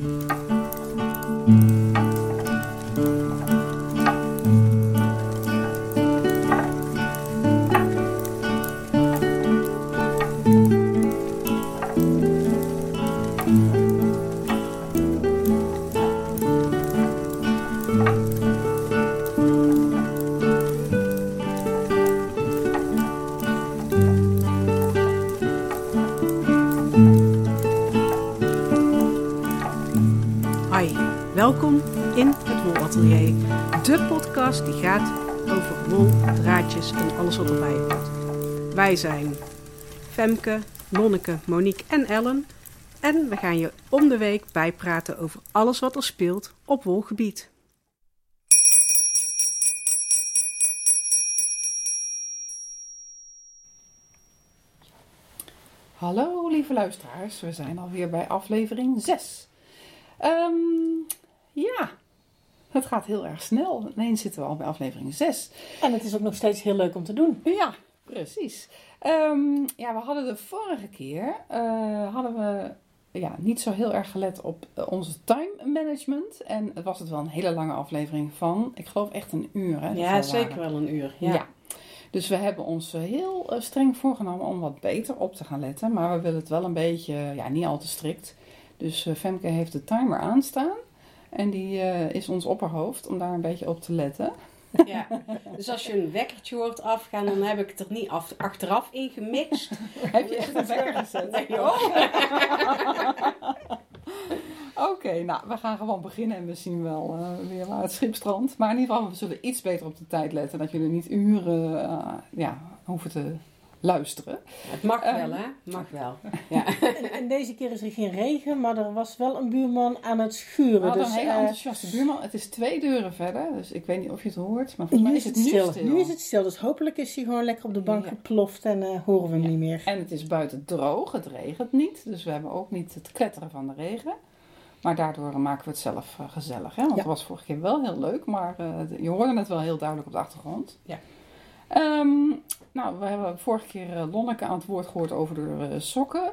Mm-hmm. Die gaat over wol, draadjes en alles wat erbij hoort. Wij zijn Femke, Nonneke, Monique en Ellen. En we gaan je om de week bijpraten over alles wat er speelt op wolgebied. Hallo lieve luisteraars, we zijn alweer bij aflevering 6. Ehm, ja, het gaat heel erg snel. Ineens zitten we al bij aflevering 6. En het is ook nog steeds heel leuk om te doen. Ja, precies. Ehm, ja, we hadden de vorige keer eh, hadden we ja, niet zo heel erg gelet op eh, onze time management. En het was het wel een hele lange aflevering van, ik geloof echt een uur. Hè, Ja, zeker wel een uur. Ja. Ja. Dus we hebben ons eh, heel streng voorgenomen om wat beter op te gaan letten. Maar we willen het wel een beetje, ja, niet al te strikt. Dus Femke heeft de timer aanstaan. En die eh, is ons opperhoofd om daar een beetje op te letten. Ja, dus als je een wekkertje hoort afgaan, dan heb ik het er niet af, achteraf in gemixt. Heb je echt een wekker gezet? Nee, joh. Oké, nou, we gaan gewoon beginnen en we zien wel eh, weer waar het schip strandt. Maar in ieder geval, we zullen iets beter op de tijd letten. Dat jullie niet uren eh, ja, hoeven te luisteren. Het mag Ehm. wel, hè? Mag wel. Ja. En, en deze keer is er geen regen, maar er was wel een buurman aan het schuren. hadden dus, een hele eh, enthousiaste buurman. Het is twee deuren verder, dus ik weet niet of je het hoort. Maar volgens mij nu is het stil. stil. Nu is het stil, dus hopelijk is hij gewoon lekker op de bank Ja. geploft en eh, horen we hem Ja. niet meer. En het is buiten droog, het regent niet. Dus we hebben ook niet het kletteren van de regen. Maar daardoor maken we het zelf eh, gezellig. Hè? Want Ja. het was vorige keer wel heel leuk, maar eh, je hoorde het wel heel duidelijk op de achtergrond. Ja. Ehm, nou, we hebben vorige keer eh, Lonneke aan het woord gehoord over de eh, sokken.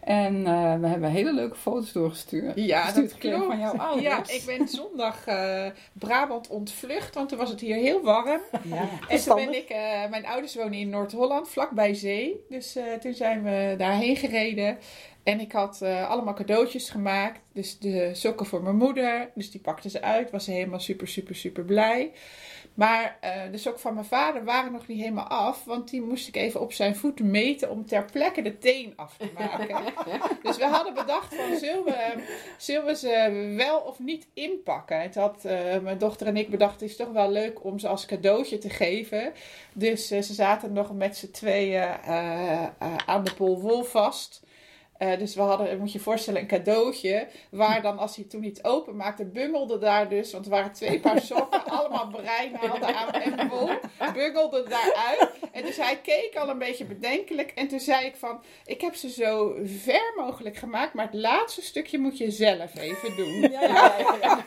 En eh, we hebben hele leuke foto's doorgestuurd. Ja, Gestuurd dat klopt. van jouw ouders. Ja, ik ben zondag eh, Brabant ontvlucht, want toen was het hier heel warm. Ja. En toen ben ik, eh, mijn ouders wonen in Noord-Holland, vlakbij zee. Dus eh, toen zijn we daarheen gereden. En ik had eh, allemaal cadeautjes gemaakt. Dus de sokken voor mijn moeder. Dus die pakte ze uit. Was ze helemaal super, super, super blij. Maar eh, de sokken van mijn vader waren nog niet helemaal af. Want die moest ik even op zijn voeten meten om ter plekke de teen af te maken. dus we hadden bedacht van zullen we, zullen we ze wel of niet inpakken. En toen had eh, mijn dochter en ik bedacht het is toch wel leuk om ze als cadeautje te geven. Dus eh, ze zaten nog met z'n tweeën aan de pol wol vast. Eh, dus we hadden, moet je je voorstellen, een cadeautje. Waar dan, als hij toen niet openmaakte, bungelde daar dus. Want er waren twee paar sokken, allemaal breinaalden aan en wol. Bungelde daaruit. En dus hij keek al een beetje bedenkelijk. En toen zei ik van, ik heb ze zo ver mogelijk gemaakt. Maar het laatste stukje moet je zelf even doen. Ja, ja, ja,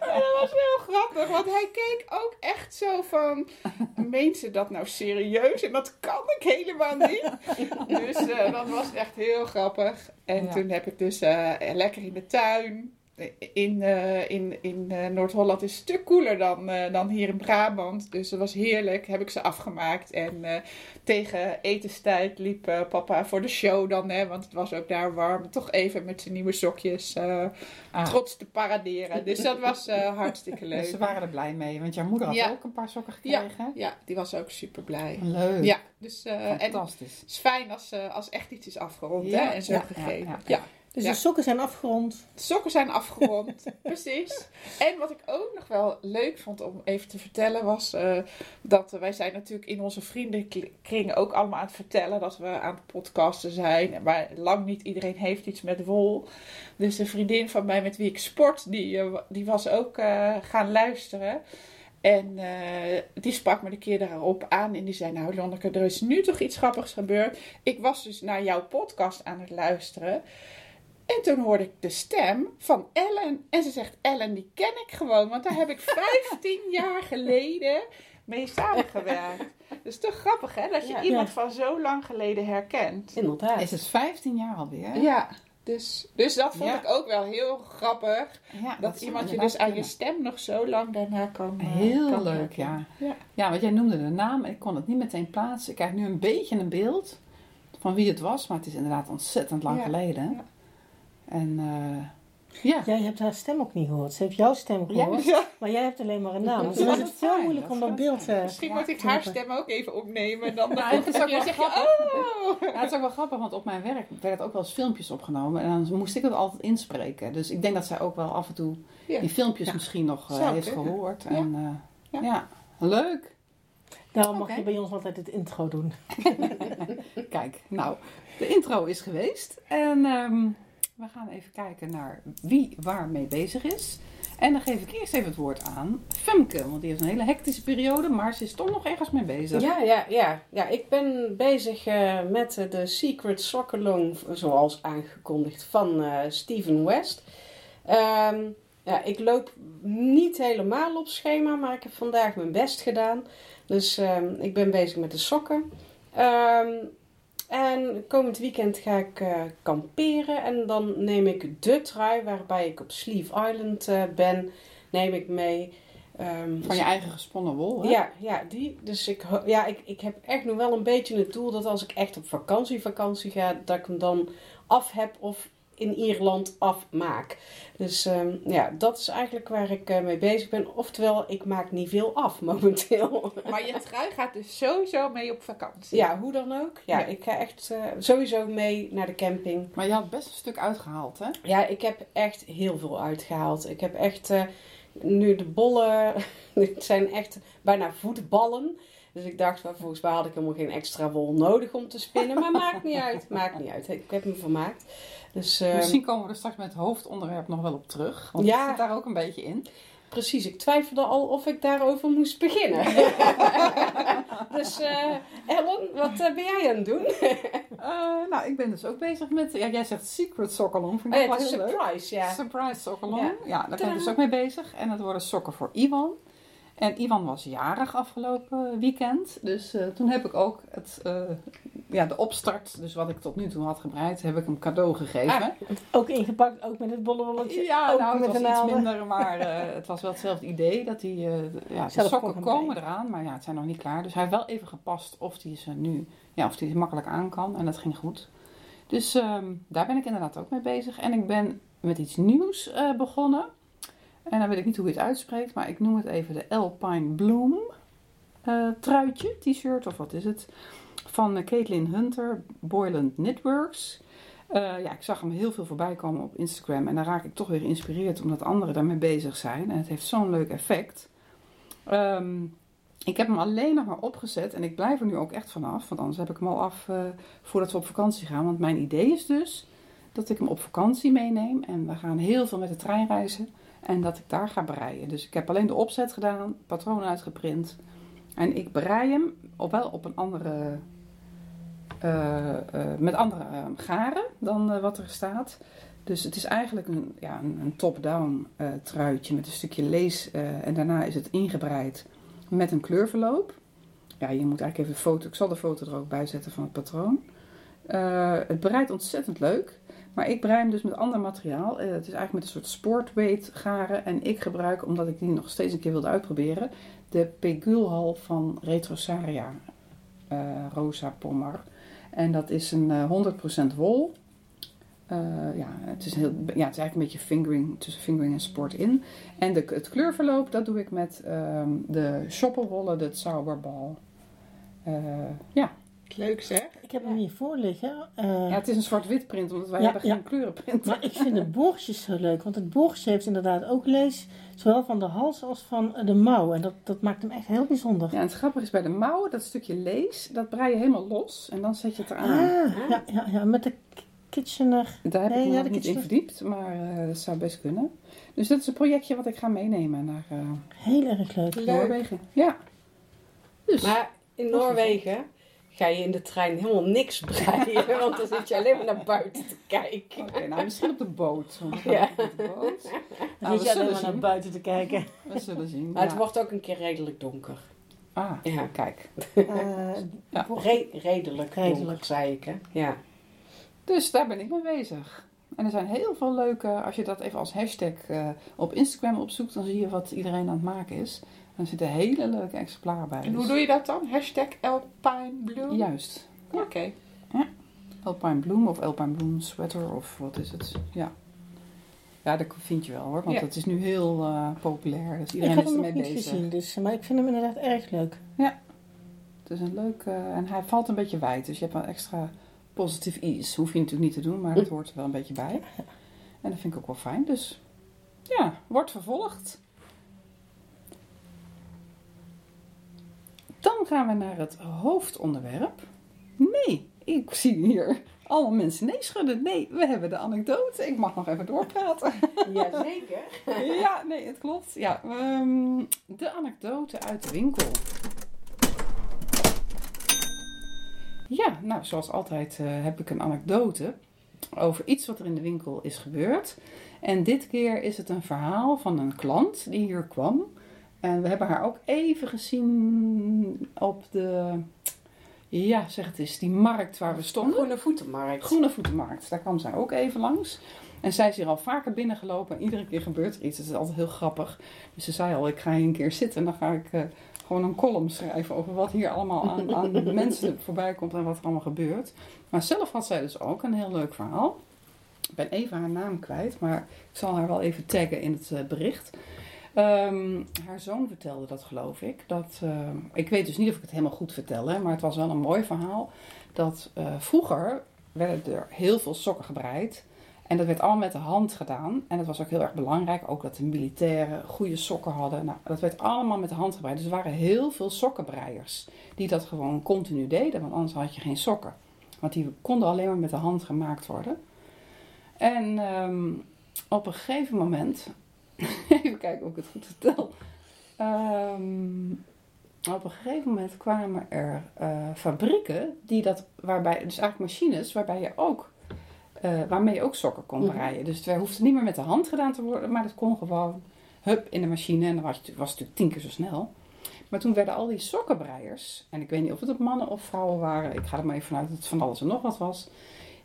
dat was heel grappig, want hij keek ook echt zo van, meent ze dat nou serieus? En dat kan ik helemaal niet. Dus eh, dan was echt heel grappig. En Ja. toen heb ik dus eh, lekker in de tuin. In, eh, in, in eh, Noord-Holland is het een stuk koeler dan, eh, dan hier in Brabant. Dus dat was heerlijk. Heb ik ze afgemaakt. En tegen etenstijd liep papa voor de show dan. Hè, want het was ook daar warm. Toch even met zijn nieuwe sokjes Ah, trots te paraderen. Dus dat was hartstikke leuk. dus ze waren er blij mee, want jouw moeder had Ja. ook een paar sokken Ja. gekregen. Ja, die was ook super blij. Leuk. Ja, dus en het Fantastisch. is fijn als, als echt iets is afgerond Ja, hè, en zo ja, gegeven. ja, Ja, ja. Dus Ja. de sokken zijn afgerond. de sokken zijn afgerond, precies. En wat ik ook nog wel leuk vond om even te vertellen was eh, dat wij zijn natuurlijk in onze vriendenkring ook allemaal aan het vertellen dat we aan het podcasten zijn. Maar lang niet iedereen heeft iets met wol. Dus een vriendin van mij met wie ik sport, die, eh, die was ook eh, gaan luisteren. En die sprak me een keer daarop aan en die zei, nou Lonneke, er is nu toch iets grappigs gebeurd. Ik was dus naar jouw podcast aan het luisteren. En toen hoorde ik de stem van Ellen. En ze zegt, Ellen, die ken ik gewoon, want daar heb ik 15 jaar geleden mee samengewerkt. Dus toch grappig, hè? Dat je Ja. iemand Ja. van zo lang geleden herkent. Inderdaad. Is het 15 jaar alweer? Ja, Dus, dus dat vond Ja. ik ook wel heel grappig. Ja, Dat, iemand je dus aan je stem nog zo lang daarna kan... eh, Heel kan leuk, ja. Ja. Ja, want jij noemde de naam en ik kon het niet meteen plaatsen. Ik krijg nu een beetje een beeld van wie het was, maar het is inderdaad ontzettend lang Ja, geleden. En eh, ja. Jij hebt haar stem ook niet gehoord. Ze heeft jouw stem gehoord, Ja. maar jij hebt alleen maar een naam. Dus dan is het veel moeilijk dat om dat beeld te... Misschien Ja, moet ik haar stem ook even opnemen. Dan Ja, het is ook wel zeg je, oh! Ja, het is ook wel grappig, want op mijn werk werden ook wel eens filmpjes opgenomen. En dan moest ik het altijd inspreken. Dus ik denk dat zij ook wel af en toe Ja. die filmpjes Ja. misschien nog eh, heeft kunnen. gehoord. Ja. En eh, Ja. ja. leuk. Daarom mag je bij ons altijd het intro doen. Kijk, nou, de intro is geweest. En ehm, we gaan even kijken naar wie waar mee bezig is. En dan geef ik eerst even het woord aan Femke. Want die heeft een hele hectische periode, maar ze is toch nog ergens mee bezig. Ja, ja, ja. ja, ik ben bezig eh, met eh, de Secret Soccerlong, zoals aangekondigd, van eh Steven West. Ehm, ja, ik loop niet helemaal op schema, maar ik heb vandaag mijn best gedaan. Dus ehm, ik ben bezig met de sokken. Ehm, en komend weekend ga ik eh, kamperen en dan neem ik de trui waarbij ik op Sleeve Island eh, ben, neem ik mee. Ehm, Van je eigen gesponnen wol, hè? ja, ja, die. Dus ik, ja, ik, ik heb echt nog wel een beetje het doel dat als ik echt op vakantie, vakantie ga, dat ik hem dan af heb of in Ierland afmaak. Dus ehm, ja, dat is eigenlijk waar ik eh, mee bezig ben. Oftewel, ik maak niet veel af momenteel. Maar je trui gaat dus sowieso mee op vakantie. ja, hoe dan ook. Ja, Ja. ik ga echt eh, sowieso mee naar de camping. Maar je had best een stuk uitgehaald, hè? Ja, ik heb echt heel veel uitgehaald. Ik heb echt eh, nu de bollen, het zijn echt bijna voetballen. Dus ik dacht, wel, volgens mij had ik helemaal geen extra wol nodig om te spinnen. Maar maakt niet uit, maakt niet uit. Ik heb me vermaakt. Dus eh, Misschien komen we er straks met het hoofdonderwerp nog wel op terug. Want Ja. het zit daar ook een beetje in. precies, ik twijfelde al of ik daarover moest beginnen. dus eh, Ellen, wat eh, ben jij aan het doen? Eh, nou, ik ben dus ook bezig met... Ja, jij zegt Secret Sokkelong. Vind Oh ik ja, heel leuk. surprise, ja. Surprise Sokkelong. Ja. Ja. daar ben ik dus ook mee bezig. En het worden sokken voor Iwan. En Iwan was jarig afgelopen weekend. Dus eh, toen heb ik ook het, eh, ja, de opstart, dus wat ik tot nu toe had gebreid, heb ik hem cadeau gegeven. Ah, Ook ingepakt, ook met het bollewolletje. Ja, ook nou, het met was iets minder, maar eh, het was wel hetzelfde idee. Dat die, de- ja, de sokken komen eraan, maar ja, het zijn nog niet klaar. Dus hij heeft wel even gepast of hij ze nu, ja, of hij ze makkelijk aan kan. En dat ging goed. Dus ehm, daar ben ik inderdaad ook mee bezig. En ik ben met iets nieuws begonnen. En dan weet ik niet hoe je het uitspreekt, maar ik noem het even de Alpine Bloom eh, truitje, t-shirt of wat is het. Van eh, Caitlin Hunter, Boyland Knitworks. Eh, ja, ik zag hem heel veel voorbij komen op Instagram. En daar raak ik toch weer geïnspireerd omdat anderen daarmee bezig zijn. En het heeft zo'n leuk effect. Ehm, ik heb hem alleen nog maar opgezet. En ik blijf er nu ook echt vanaf. Want anders heb ik hem al af voordat we op vakantie gaan. Want mijn idee is dus dat ik hem op vakantie meeneem. En we gaan heel veel met de trein reizen. En dat ik daar ga breien. Dus ik heb alleen de opzet gedaan. Patroon uitgeprint. En ik brei hem op wel op een andere... eh, eh, met andere eh, garen dan wat er staat. Dus het is eigenlijk een, ja, een, een top-down truitje met een stukje lees. en daarna is het ingebreid met een kleurverloop. Ja, je moet eigenlijk even de foto... Ik zal de foto er ook bij zetten van het patroon. Het bereidt ontzettend leuk. Maar ik brei hem dus met ander materiaal. Eh, het is eigenlijk met een soort sportweight garen. En ik gebruik, omdat ik die nog steeds een keer wilde uitproberen... de Pegulhal van Retrosaria eh, Rosa Pommer. En dat is een eh, 100% wol. Eh, ja, het is heel, ja, het is eigenlijk een beetje fingering, tussen fingering en sport in. En de, het kleurverloop, dat doe ik met ehm, de shopperwollen, de Zauberbal. Ja. Leuk zeg. Ik heb hem hier voor liggen. eh, ja, het is een zwart-wit print, omdat wij Ja, hebben ja. geen kleurenprint. Maar ik vind de boortjes zo leuk. Want het boortje heeft inderdaad ook lees. Zowel van de hals als van de mouw. En dat, dat maakt hem echt heel bijzonder. Ja, en het grappige is bij de mouw, dat stukje lees, dat brei je helemaal los en dan zet je het eraan. Ah, ja, ja, ja, met de Kitchener. Daar heb Nee, ik me ja, nog niet in verdiept, maar eh, dat zou best kunnen. Dus dat is een projectje wat ik ga meenemen naar eh, Heel erg leuk. Leuk. Noorwegen. Ja. Dus. Maar in Noorwegen ga je in de trein helemaal niks breien, want dan zit je alleen maar naar buiten te kijken. Oké, nou misschien op de boot. Ja. op de boot. Dan Nou, zit we je alleen zullen maar naar buiten te kijken. We zullen zien. Maar het wordt ook een keer redelijk donker. Ah, Ja. kijk. Eh, Ja. Re- redelijk, Redelijk. donker, zei ik hè. Ja. Dus daar ben ik mee bezig. En er zijn heel veel leuke, als je dat even als hashtag eh, op Instagram opzoekt, dan zie je wat iedereen aan het maken is. Er zitten hele leuke exemplaren bij. En hoe Dus- doe je dat dan? Hashtag Alpine? Juist. Oké. Alpine Bloom of Alpine Bloom Sweater of wat is het? Ja. Ja, dat vind je wel hoor, want Ja. het is nu heel eh, populair. Dus Ik iedereen heb is hem ermee nog niet bezig. gezien, dus, maar ik vind hem inderdaad erg leuk. Het is een leuk, eh, en hij valt een beetje wijd, dus je hebt een extra positive ease. Hoef je natuurlijk niet te doen, maar het hoort er wel een beetje bij. En dat vind ik ook wel fijn, dus ja, wordt vervolgd. Dan gaan we naar het hoofdonderwerp. Nee, ik zie hier allemaal mensen nee schudden. Nee, we hebben de anekdote. Ik mag nog even doorpraten. Jazeker. Ja, nee, het klopt. Ja, ehm, de anekdote uit de winkel. Ja, nou, zoals altijd eh, heb ik een anekdote over iets wat er in de winkel is gebeurd. En dit keer is het een verhaal van een klant die hier kwam. En we hebben haar ook even gezien op de, ja, zeg het eens, die markt waar we stonden. Groene voetenmarkt. Groene Voetenmarkt. Daar kwam zij ook even langs. En zij is hier al vaker binnengelopen. En iedere keer gebeurt er iets. Het is altijd heel grappig. Dus ze zei al, ik ga hier een keer zitten. En dan ga ik eh, gewoon een column schrijven over wat hier allemaal aan, aan mensen voorbij komt. En wat er allemaal gebeurt. Maar zelf had zij dus ook een heel leuk verhaal. Ik ben even haar naam kwijt. Maar ik zal haar wel even taggen in het eh, bericht. Ehm, haar zoon vertelde dat, geloof ik. Dat, eh, ik weet dus niet of ik het helemaal goed vertel, hè, maar het was wel een mooi verhaal. Dat eh, vroeger werden er heel veel sokken gebreid. En dat werd allemaal met de hand gedaan. En dat was ook heel erg belangrijk. Ook dat de militairen goede sokken hadden. Nou, dat werd allemaal met de hand gebreid. Dus er waren heel veel sokkenbreiers die dat gewoon continu deden. Want anders had je geen sokken. Want die konden alleen maar met de hand gemaakt worden. En ehm, op een gegeven moment. even kijken of ik het goed vertel. Ehm, op een gegeven moment kwamen er eh, fabrieken die dat, waarbij, dus eigenlijk machines waarbij je ook, eh, waarmee je ook sokken kon Mhm. breien. Dus het hoefde niet meer met de hand gedaan te worden, maar dat kon gewoon hup in de machine en dan was het, was het natuurlijk tien keer zo snel. Maar toen werden al die sokkenbreiers, en ik weet niet of het mannen of vrouwen waren, ik ga er maar even vanuit dat het van alles en nog wat was.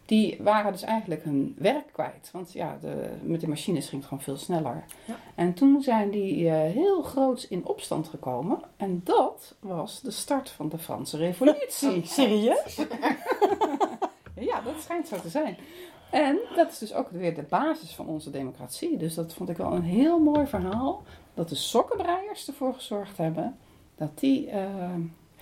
Die waren dus eigenlijk hun werk kwijt. Want ja, de, met de machines ging het gewoon veel sneller. Ja. En toen zijn die eh, heel groots in opstand gekomen. En dat was de start van de Franse Revolutie. Serieus? Ja, dat schijnt zo te zijn. En dat is dus ook weer de basis van onze democratie. Dus dat vond ik wel een heel mooi verhaal. Dat de sokkenbreiers ervoor gezorgd hebben dat die. eh,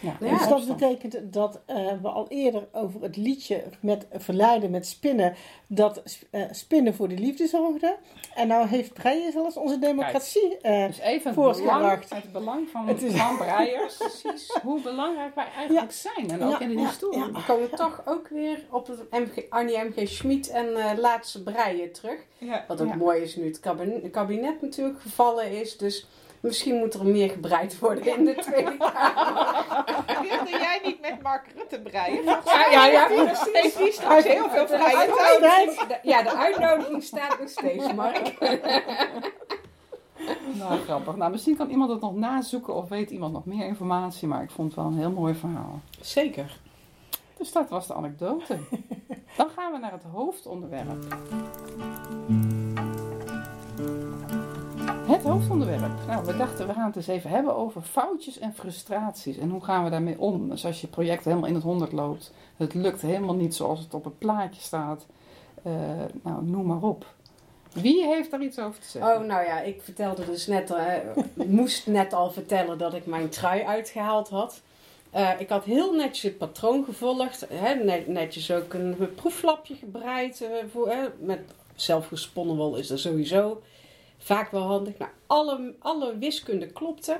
ja, dus dat betekent dat eh, we al eerder over het liedje met verleiden met spinnen, dat eh, spinnen voor de liefde zorgde. En nou heeft breien zelfs onze democratie. eh, Dus even het belang, het belang van, Het is- van breiers. Precies. Hoe belangrijk wij eigenlijk zijn. En ook Ja, in de ja, historie. We komen toch ook weer op het MG, Annie M.G. Schmid en eh, laatste breien terug. Ja. Wat ook Ja. mooi is nu het kabinet, kabinet natuurlijk gevallen is. Dus misschien moet er meer gebreid worden in de Tweede Kamer. Wilde jij niet met Mark Rutte breien? Ja, ja, ja, Heeft die- straks heel veel vrije tijd? ja, de uitnodiging staat nog steeds, Mark. Nou, grappig. Nou, misschien kan iemand het nog nazoeken of weet iemand nog meer informatie. Maar ik vond het wel een heel mooi verhaal. Zeker. Dus dat was de anekdote. Dan gaan we naar het hoofdonderwerp. Het hoofdonderwerp. Nou, we dachten we gaan het eens even hebben over foutjes en frustraties. En hoe gaan we daarmee om? Dus als je project helemaal in het honderd loopt, het lukt helemaal niet zoals het op het plaatje staat. eh, nou, noem maar op. Wie heeft daar iets over te zeggen? Oh, nou ja, ik vertelde dus net, eh, moest net al vertellen dat ik mijn trui uitgehaald had. Eh, ik had heel netjes het patroon gevolgd. Hè, net- netjes ook een proeflapje gebreid. met zelfgesponnen wol is dat sowieso vaak wel handig. Nou, alle, alle wiskunde klopte.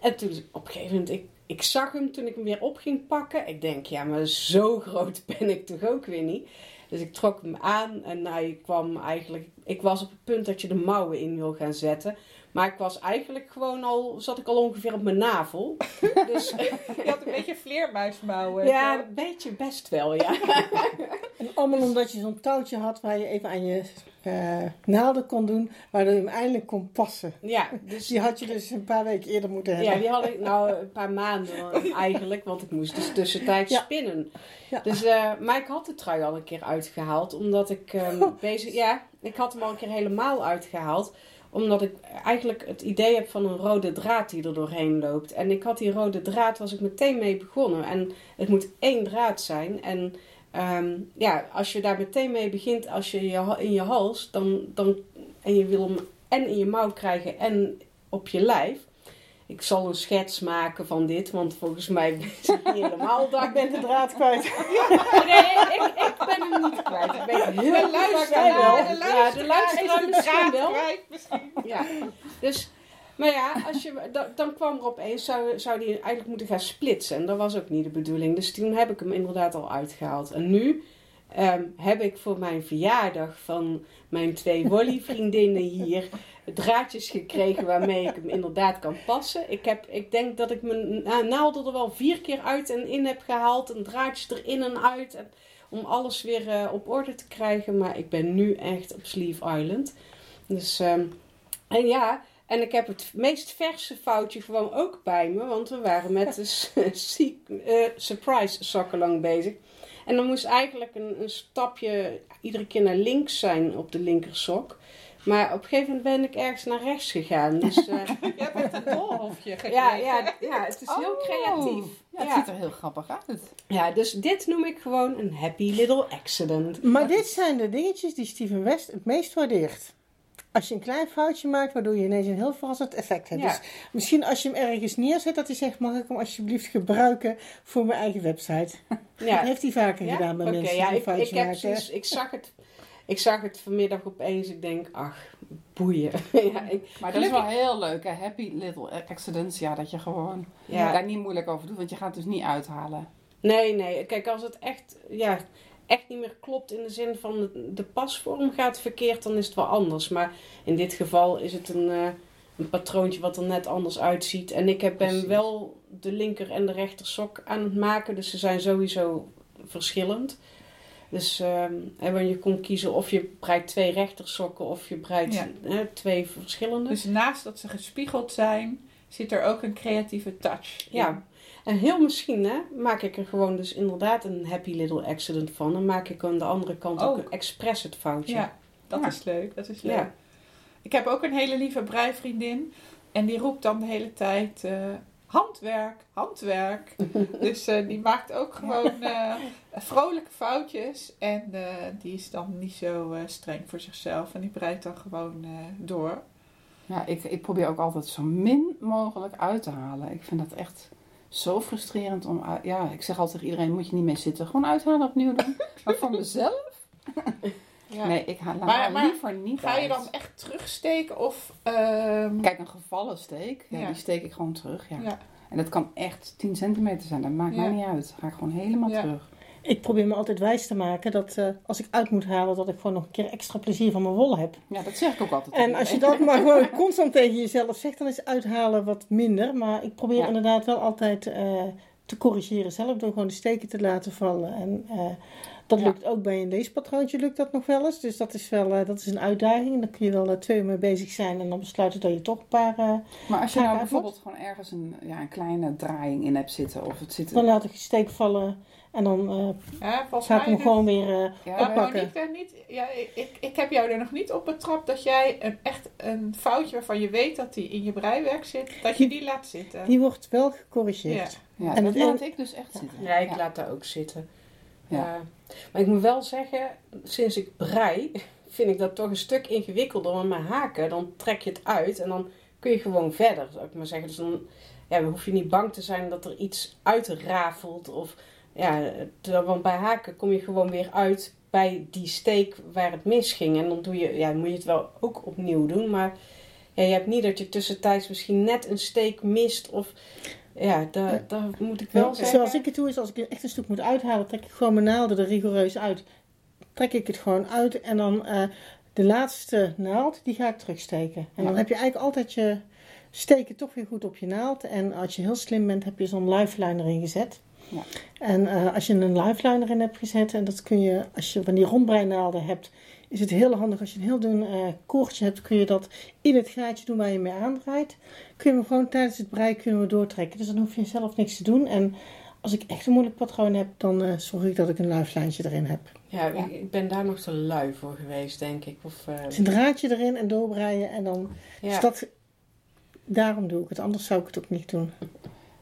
En toen op een gegeven moment, ik, ik zag hem toen ik hem weer op ging pakken. Ik denk, ja, maar zo groot ben ik toch ook weer niet. Dus ik trok hem aan en hij kwam eigenlijk... Ik was op het punt dat je de mouwen in wil gaan zetten. Maar ik was eigenlijk gewoon al... Zat ik al ongeveer op mijn navel. Dus Je had een beetje vleermuismouwen. ja, een beetje best wel, ja. En allemaal omdat je zo'n touwtje had waar je even aan je eh, naalden kon doen, waardoor je hem eindelijk kon passen. Ja, dus Die had je dus een paar weken eerder moeten hebben. Ja, die had ik nou een paar maanden eigenlijk, want ik moest dus tussentijds Ja. spinnen. Ja. Dus, eh, maar ik had de trui al een keer uitgehaald, omdat ik ehm, bezig... Ja, ik had hem al een keer helemaal uitgehaald, omdat ik eigenlijk het idee heb van een rode draad die er doorheen loopt. En ik had die rode draad, was ik meteen mee begonnen. En het moet één draad zijn. En ehm, ja, als je daar meteen mee begint, als je, in je hals, dan, dan, en je wil hem en in je mouw krijgen en op je lijf. Ik zal een schets maken van dit, want volgens mij het niet helemaal daar. Ik ben de draad kwijt. Nee, ik, ik ben hem niet kwijt. Ik ben heel De luisteraar Ja, de luisteraar misschien wel. kwijt, misschien. Ja, dus, maar ja, als je, da- dan kwam er opeens, zou, zou die eigenlijk moeten gaan splitsen. En dat was ook niet de bedoeling. Dus toen heb ik hem inderdaad al uitgehaald. En nu ehm, heb ik voor mijn verjaardag van mijn twee Wolly-vriendinnen hier draadjes gekregen waarmee ik hem inderdaad kan passen. Ik, heb, ik denk dat ik mijn na- naalden er wel vier keer uit en in heb gehaald. En draadjes erin en uit. En, om alles weer eh, op orde te krijgen. Maar ik ben nu echt op Sleeve Island. Dus, ehm, en ja, en ik heb het meest verse foutje gewoon ook bij me. Want we waren met de eh, surprise sokkenlang bezig. En dan moest eigenlijk een, een stapje iedere keer naar links zijn op de linkersok. Maar op een gegeven moment ben ik ergens naar rechts gegaan. Dus eh, Je hebt een doolhofje gekregen. ja, ja, ja, het is heel Oh. creatief. Ja, het Ja. ziet er heel grappig uit. Ja, dus dit noem ik gewoon een happy little accident. Maar dit zijn de dingetjes die Steven West het meest waardeert. Als je een klein foutje maakt, waardoor je ineens een heel verrassend effect hebt. Ja. Dus misschien als je hem ergens neerzet, dat hij zegt, mag ik hem alsjeblieft gebruiken voor mijn eigen website. Dat Ja, heeft hij vaker Ja? gedaan bij mensen ja, die een ik, foutje ik, heb maken. ik, zag het, ik zag het vanmiddag opeens. Ik denk, ach, boeien. ja, ik, Maar dat is wel heel leuk, hè? Happy little accidents. Ja, dat je gewoon Ja. daar niet moeilijk over doet, want je gaat het dus niet uithalen. nee, nee. Kijk, als het echt, ja, echt niet meer klopt in de zin van de, pasvorm gaat verkeerd, dan is het wel anders. Maar in dit geval is het een, eh, een patroontje wat er net anders uitziet. En ik heb, ben wel de linker en de rechter sok aan het maken. Dus ze zijn sowieso verschillend. Dus ehm, hè, want je kon kiezen of je breidt twee rechtersokken of je breidt Ja. twee verschillende. Dus naast dat ze gespiegeld zijn, zit er ook een creatieve touch. in. Ja, en heel misschien hè, maak ik er gewoon dus inderdaad een happy little accident van. En maak ik aan de andere kant ook, Ook. een expres het foutje. Ja, dat Ja. is leuk. Dat is leuk. Ja. Ik heb ook een hele lieve breivriendin. En die roept dan de hele tijd eh, handwerk, handwerk. dus eh, die maakt ook gewoon eh, vrolijke foutjes. En eh, die is dan niet zo eh, streng voor zichzelf. En die breidt dan gewoon eh, door. Ja, ik, ik probeer ook altijd zo min mogelijk uit te halen. Ik vind dat echt zo frustrerend om... uit- Ja, ik zeg altijd tegen iedereen, moet je niet mee zitten. Gewoon uithalen, opnieuw doen. Maar voor mezelf? Ja. Nee, ik haal Maar- maar, liever niet Ga je uit. dan echt terugsteken of... ehm, Kijk, een gevallen steek, ja, Ja. die steek ik gewoon terug. Ja. En dat kan echt 10 centimeter zijn, dat maakt mij niet uit. Ga ik gewoon helemaal terug. Ik probeer me altijd wijs te maken dat eh, als ik uit moet halen, dat ik gewoon nog een keer extra plezier van mijn wol heb. Ja, dat zeg ik ook altijd. En als je dat maar gewoon constant tegen jezelf zegt, dan is uithalen wat minder. Maar ik probeer Ja. inderdaad wel altijd eh, te corrigeren zelf door gewoon de steken te laten vallen. En eh, dat Ja. lukt ook bij een leespatroontje, lukt dat nog wel eens. Dus dat is wel dat is een uitdaging. Dan kun je wel twee uur mee bezig zijn en dan besluiten dat je toch een paar... Maar als je nou bijvoorbeeld gewoon ergens een, ja, een kleine draaiing in hebt zitten, of het zit... dan laat ik de steek vallen en dan eh, ja, ga ik hem gewoon weer eh, Ja, oppakken. Monique, eh, niet, ja, ik, ik, ik heb jou er nog niet op betrapt dat jij een, echt een foutje waarvan je weet dat die in je breiwerk zit, dat je die laat zitten. Die wordt wel gecorrigeerd. ja, en dat laat ik dus echt zitten. Ja, ik laat daar ook zitten. Ja. Ja. Maar ik moet wel zeggen, sinds ik brei, vind ik dat toch een stuk ingewikkelder. Want met haken, dan trek je het uit en dan kun je gewoon verder, zou ik maar zeggen. Dus dan, ja, dan hoef je niet bang te zijn dat er iets uitrafelt. Of, ja, want bij haken kom je gewoon weer uit bij die steek waar het misging. En dan, doe je, ja, dan moet je het wel ook opnieuw doen. Maar ja, je hebt niet dat je tussentijds misschien net een steek mist. Of ja, daar, daar moet ik wel Ja, zeggen. Zoals ik het doe is, als ik echt een stuk moet uithalen, trek ik gewoon mijn naalden er rigoureus uit. Trek ik het gewoon uit en dan eh, de laatste naald, die ga ik terugsteken. En dan heb je eigenlijk altijd je steken toch weer goed op je naald. En als je heel slim bent, heb je zo'n lifeline erin gezet. Ja. En eh, als je een lifeline erin hebt gezet, en dat kun je, als je van die rondbreinaalden hebt, is het heel handig als je een heel dun eh, koordje hebt, kun je dat in het gaatje doen waar je mee aandraait. Kun je hem gewoon tijdens het breien kunnen we doortrekken. Dus dan hoef je zelf niks te doen. En als ik echt een moeilijk patroon heb, dan eh, zorg ik dat ik een lifeline erin heb. Ja, ik, ik ben daar nog te lui voor geweest, denk ik. Of, eh, Dus een draadje erin en doorbreien en dan... ja. Dus dat, daarom doe ik het, anders zou ik het ook niet doen.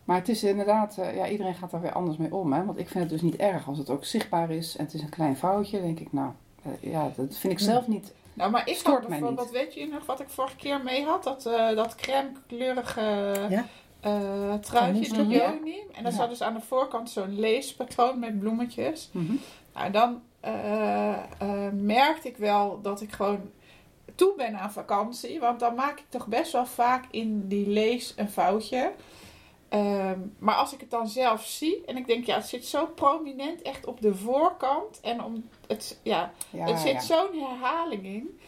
Maar het is inderdaad, eh, ja, iedereen gaat daar weer anders mee om. Hè? Want ik vind het dus niet erg als het ook zichtbaar is en het is een klein foutje. denk ik, nou, eh, ja, dat vind ik zelf niet. Nou, maar had mij bijvoorbeeld, weet je nog wat ik vorige keer mee had? Dat, eh dat crème kleurige Ja. eh truitje, de Leonie. En dan Ja. zat dus aan de voorkant zo'n leespatroon met bloemetjes. Mhm. Nou, dan eh, eh, merkte ik wel dat ik gewoon toe ben aan vakantie. Want dan maak ik toch best wel vaak in die lees een foutje. Ehm, maar als ik het dan zelf zie en ik denk, ja, het zit zo prominent echt op de voorkant. En om het, ja, Ja, het zit ja. zo'n herhaling in.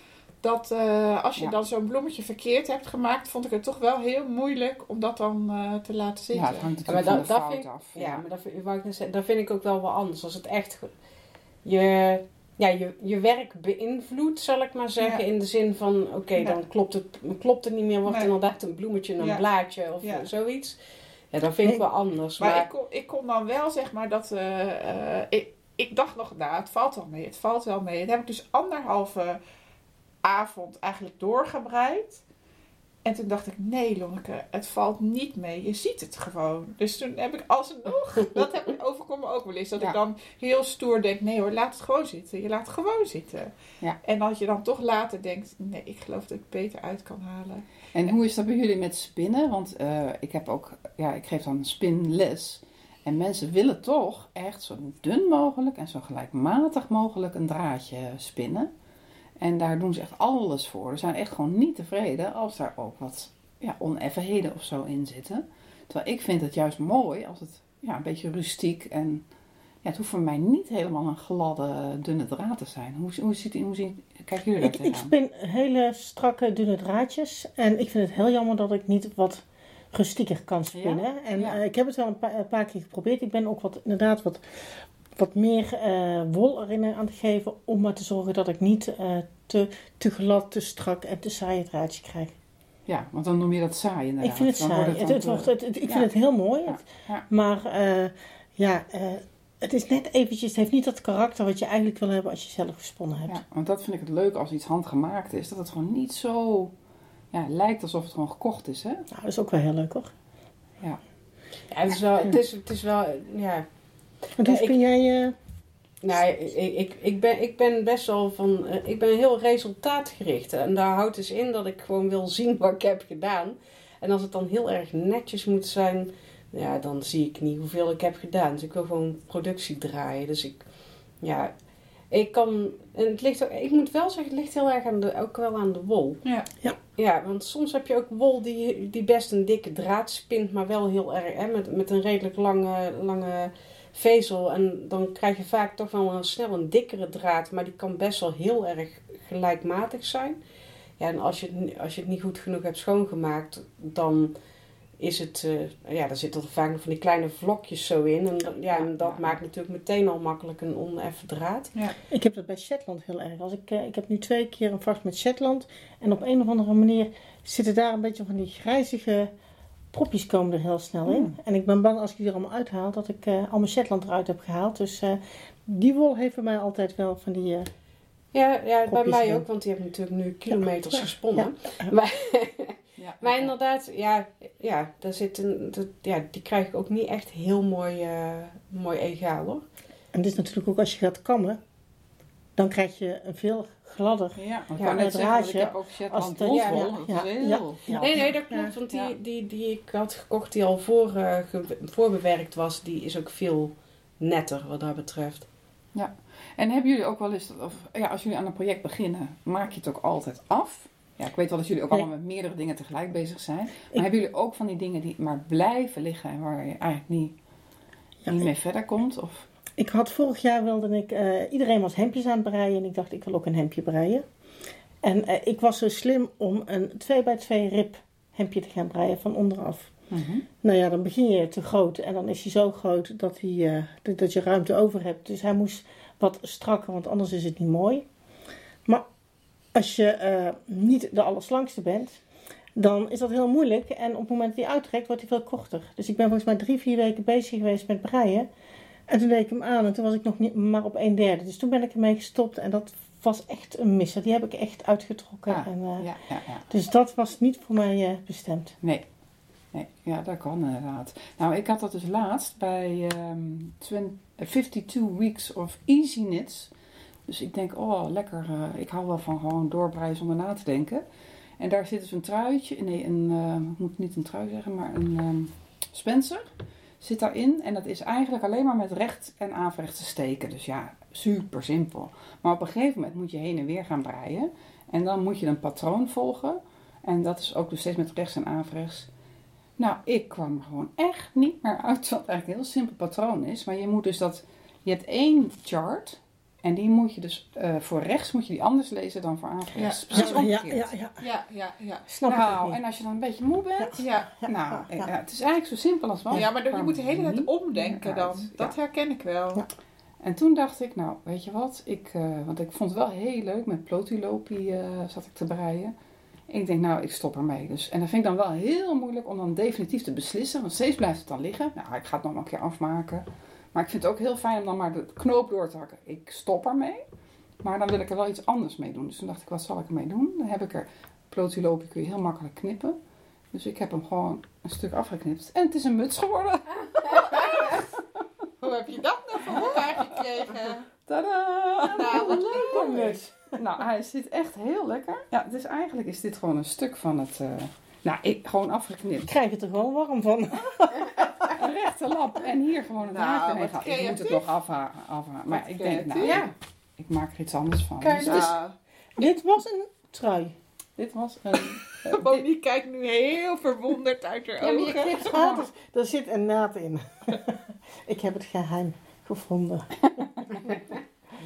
Dat eh, als je Ja. dan zo'n bloemetje verkeerd hebt gemaakt, vond ik het toch wel heel moeilijk om dat dan eh, te laten zitten. Ja, het hangt natuurlijk maar van de dat- fout af. Ja, maar dat, wou ik net zeggen, dat vind ik ook wel wel anders. Als het echt je, ja, je, je werk beïnvloedt, zal ik maar zeggen. Ja. In de zin van, oké, Ja. dan klopt het, klopt het niet meer. Wordt Nee. inderdaad een bloemetje, een Ja. blaadje of Ja. zoiets. Ja, dat vind ik wel anders. Maar Maar, ik, kon, ik kon dan wel zeg maar dat. eh, eh, ik, ik dacht nog, nou, het valt wel mee. Het valt wel mee. Dat heb ik dus anderhalve avond eigenlijk doorgebreid. En toen dacht ik, nee Lonneke, het valt niet mee. Je ziet het gewoon. Dus toen heb ik alsnog, dat heb ik overkomen ook wel eens. Dat Ja. ik dan heel stoer denk, nee hoor, laat het gewoon zitten. Je laat het gewoon zitten. Ja. En dat je dan toch later denkt, nee, ik geloof dat ik het beter uit kan halen. En hoe is dat bij jullie met spinnen? Want eh, ik heb ook, ja, ik geef dan spinles. En mensen willen toch echt zo dun mogelijk en zo gelijkmatig mogelijk een draadje spinnen. En daar doen ze echt alles voor. Ze zijn echt gewoon niet tevreden als daar ook wat ja, oneffenheden of zo in zitten. Terwijl ik vind het juist mooi als het ja, een beetje rustiek en ja, het hoeft voor mij niet helemaal een gladde, dunne draad te zijn. Hoe, hoe, ziet, hoe zien, kijken jullie Ik, daar ik tegenaan? spin hele strakke, dunne draadjes. En ik vind het heel jammer dat ik niet wat rustieker kan spinnen. En Ja. eh, ik heb het wel een paar, een paar keer geprobeerd. Ik ben ook wat, inderdaad wat, wat meer eh, wol erin aan te geven. Om maar te zorgen dat ik niet eh, te, te glad, te strak en te saaie draadje krijg. Ja, want dan noem je dat saai inderdaad. ik vind het Dan wordt saai. Het, het wordt, het, het- ik vind het heel mooi. Maar eh, ja, eh, het is net eventjes, het heeft niet dat karakter wat je eigenlijk wil hebben als je zelf gesponnen hebt. Ja, want dat vind ik het leuk als iets handgemaakt is. Dat het gewoon niet zo ja, lijkt alsof het gewoon gekocht is. Hè? Nou, dat is ook wel heel leuk hoor. ja, het is wel, het is, het is wel, ja, Want hoe Ja, ik- spin jij... eh, Nou, ik, ik, ik, ben, ik ben best wel van. eh, Ik ben heel resultaatgericht. En daar houdt dus in dat ik gewoon wil zien wat ik heb gedaan. En als het dan heel erg netjes moet zijn, ja, dan zie ik niet hoeveel ik heb gedaan. Dus ik wil gewoon productie draaien. Dus ik, ja, ik kan. En het ligt ook, ik moet wel zeggen, het ligt heel erg aan de, ook wel aan de wol. Ja. Ja, want soms heb je ook wol die, die best een dikke draad spint, maar wel heel erg, hè, met, met een redelijk lange, lange vezel. En dan krijg je vaak toch wel een, snel een dikkere draad, maar die kan best wel heel erg gelijkmatig zijn. Ja, en als je het, als je het niet goed genoeg hebt schoongemaakt, dan is het, eh, ja, dan zitten er vaak nog van die kleine vlokjes zo in. En, dan- ja, en dat Ja. maakt natuurlijk meteen al makkelijk een oneffen draad. Ik heb dat bij Shetland heel erg. Als ik, eh, ik heb nu twee keer een vast met Shetland. En op een of andere manier zitten daar een beetje van die grijzige propjes komen er heel snel in. Mm. En ik ben bang als ik die er allemaal uithaal, dat ik eh al mijn Shetland eruit heb gehaald. Dus eh, die wol heeft bij mij altijd wel van die... eh, Ja, ja bij mij in. ook, want die hebben natuurlijk nu kilometers Ja. gesponnen. Ja. Maar, Ja, maar inderdaad, ja, ja, daar zit een, dat, ja, die krijg ik ook niet echt heel mooi, eh, mooi egaal hoor. En dit is natuurlijk ook als je gaat kammen, dan krijg je een veel gladder. Ja, Ja, net want ik heb ook als Shetland ja, ja, Dat ja, is ja, heel... ja. Nee, nee, dat klopt, Ja. want die, Ja. die, die ik had gekocht die al voor, eh, ge- voorbewerkt was, die is ook veel netter wat dat betreft. En hebben jullie ook wel eens, of, ja, als jullie aan een project beginnen, maak je het ook altijd af? Ja, ik weet wel dat jullie ook allemaal met meerdere dingen tegelijk bezig zijn. Maar Ik- hebben jullie ook van die dingen die maar blijven liggen en waar je eigenlijk niet, Ja, niet ik- mee verder komt? Of, Ik had vorig jaar wilde ik, eh, iedereen was hemdjes aan het breien en ik dacht ik wil ook een hemdje breien. En eh, ik was zo slim om een 2 bij 2 rib hemdje te gaan breien van onderaf. Mhm. Nou ja, dan begin je te groot en dan is hij zo groot dat, hij, eh, dat- dat je ruimte over hebt. Dus hij moest wat strakker, want anders is het niet mooi. Maar als je eh, niet de allerslangste bent, dan is dat heel moeilijk. En op het moment dat hij uittrekt, wordt hij veel korter. Dus ik ben volgens mij drie, vier weken bezig geweest met breien. En toen deed ik hem aan en toen was ik nog niet, maar op een derde. Dus toen ben ik ermee gestopt en dat was echt een misser. Die heb ik echt uitgetrokken. Ah, en, eh, Ja, ja, ja. Dus dat was niet voor mij eh, bestemd. Nee. nee, ja, dat kan inderdaad. Nou, ik had dat dus laatst bij ehm 20 52 Weeks of Easy Knits. Dus ik denk, oh, lekker. eh, ik hou wel van gewoon doorbreien zonder na te denken. En daar zit dus een truitje, nee, een, eh, ik moet niet een trui zeggen, maar een ehm, Spencer zit daarin. En dat is eigenlijk alleen maar met recht en averechtse steken. Dus ja, super simpel. Maar op een gegeven moment moet je heen en weer gaan breien. En dan moet je een patroon volgen. En dat is ook dus steeds met rechts en averechts. Nou, ik kwam er gewoon echt niet meer uit wat eigenlijk een heel simpel patroon is. Maar je moet dus dat, je hebt één chart. En die moet je dus, eh, voor rechts moet je die anders lezen dan voor averechts. Ja. Precies ja, ja, omgekeerd. ja, ja. Ja, ja, ja. Snap Nou, niet. en als je dan een beetje moe bent. Ja, Ja, nou, ja, eh, het is eigenlijk zo simpel als wat. ja maar dan- je moet de hele tijd omdenken dan. Dat Ja. herken ik wel. Ja. En toen dacht ik, nou, weet je wat? Ik, eh, want ik vond het wel heel leuk. Met Plotilopie eh zat ik te breien. En ik denk, nou, ik stop ermee. Dus, en dat vind ik dan wel heel moeilijk om dan definitief te beslissen. Want steeds blijft het dan liggen. Nou, ik ga het nog een keer afmaken. Maar ik vind het ook heel fijn om dan maar de knoop door te hakken. Ik stop ermee. Maar dan wil ik er wel iets anders mee doen. Dus toen dacht ik, wat zal ik ermee doen? Dan heb ik er, Plotilopie kun je heel makkelijk knippen. Dus ik heb hem gewoon een stuk afgeknipt. En het is een muts geworden. Hoe heb je dat nou voor elkaar gekregen? Tadaa! Nou, wat leuk. Nou, hij zit echt heel lekker. Ja, dus eigenlijk is dit gewoon een stuk van het... eh, nou, ik, gewoon Ik afgeknipt. krijg het er gewoon warm van. Een rechte lap. En hier gewoon het Nou. Ik moet het nog afha- afhalen. Maar Wat ik denk, nou ja, ik maak er iets anders van. Kijk, Dus Dit was een trui. dit was een... eh, dit- Monique kijkt nu heel verwonderd uit haar Ja, maar je ogen. Ah, er, er zit een naad in. ik heb het geheim gevonden.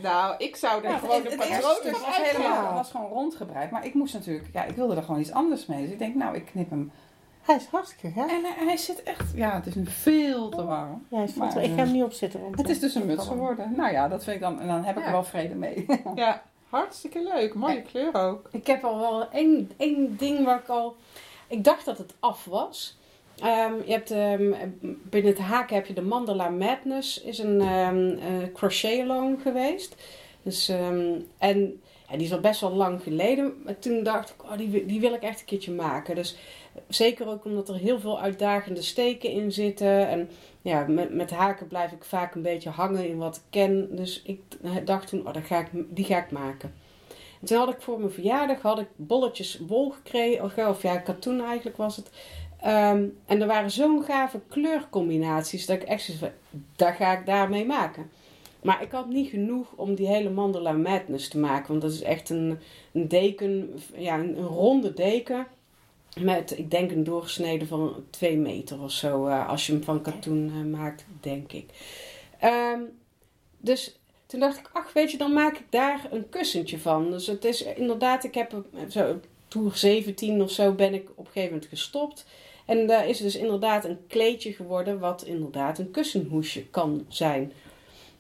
Nou, ik zou er Ja, gewoon het, een patroon van was helemaal was gewoon rondgebreid. Maar ik moest natuurlijk... Ja, ik wilde er gewoon iets anders mee. Dus ik denk, nou, ik knip hem. Hij is hartstikke gaaf. En hij, hij zit echt... Ja, het is nu veel te warm. Ja, hij is Maar, ik ga hem niet opzitten. Want Het is dus een muts geworden. Nou ja, dat vind ik dan... En dan heb ik er wel vrede mee. Ja, hartstikke leuk. Mooie kleur ook. Ik heb al wel één, één ding waar ik al... Ik dacht dat het af was. Ehm, je hebt, ehm, binnen het haken heb je de Mandala Madness. Is een ehm eh, crochet along geweest. Dus, en ja, die is al best wel lang geleden. Maar toen dacht ik, oh, die, wi- die wil ik echt een keertje maken. Dus zeker ook omdat er heel veel uitdagende steken in zitten. En ja, met, haken blijf ik vaak een beetje hangen in wat ik ken. Dus ik dacht toen, oh, dat ga ik, die ga ik maken. En toen had ik voor mijn verjaardag had ik bolletjes wol gekregen. Of ja, katoen eigenlijk was het. Ehm, en er waren zo'n gave kleurcombinaties dat ik echt zoiets van, ga ik daarmee maken. Maar ik had niet genoeg om die hele Mandala Madness te maken. Want dat is echt een, een deken, ja, een, ronde deken. Met, ik denk, een doorsnede van 2 meter of zo. eh, als je hem van katoen eh, maakt, denk ik. Ehm, dus toen dacht ik, ach weet je, dan maak ik daar een kussentje van. Dus het is inderdaad, ik heb zo, toer 17 of zo ben ik op een gegeven moment gestopt. En daar is dus inderdaad een kleedje geworden wat inderdaad een kussenhoesje kan zijn.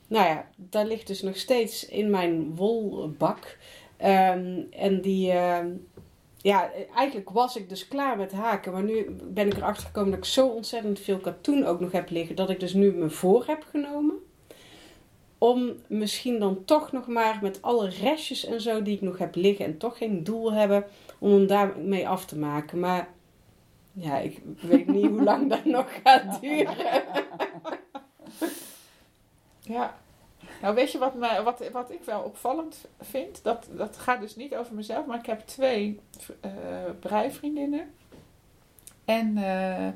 Nou ja, daar ligt dus nog steeds in mijn wolbak. Ehm, en die, ehm, ja, eigenlijk was ik dus klaar met haken. Maar nu ben ik erachter gekomen dat ik zo ontzettend veel katoen ook nog heb liggen. Dat ik dus nu me voor heb genomen. Om misschien dan toch nog maar met alle restjes en zo die ik nog heb liggen. En toch geen doel hebben om hem daarmee af te maken. Maar ja, ik weet niet hoe lang dat nog gaat duren. Ja. Nou, weet je wat, me, wat, wat ik wel opvallend vind? Dat, dat gaat dus niet over mezelf, maar ik heb twee eh breivriendinnen. En eh,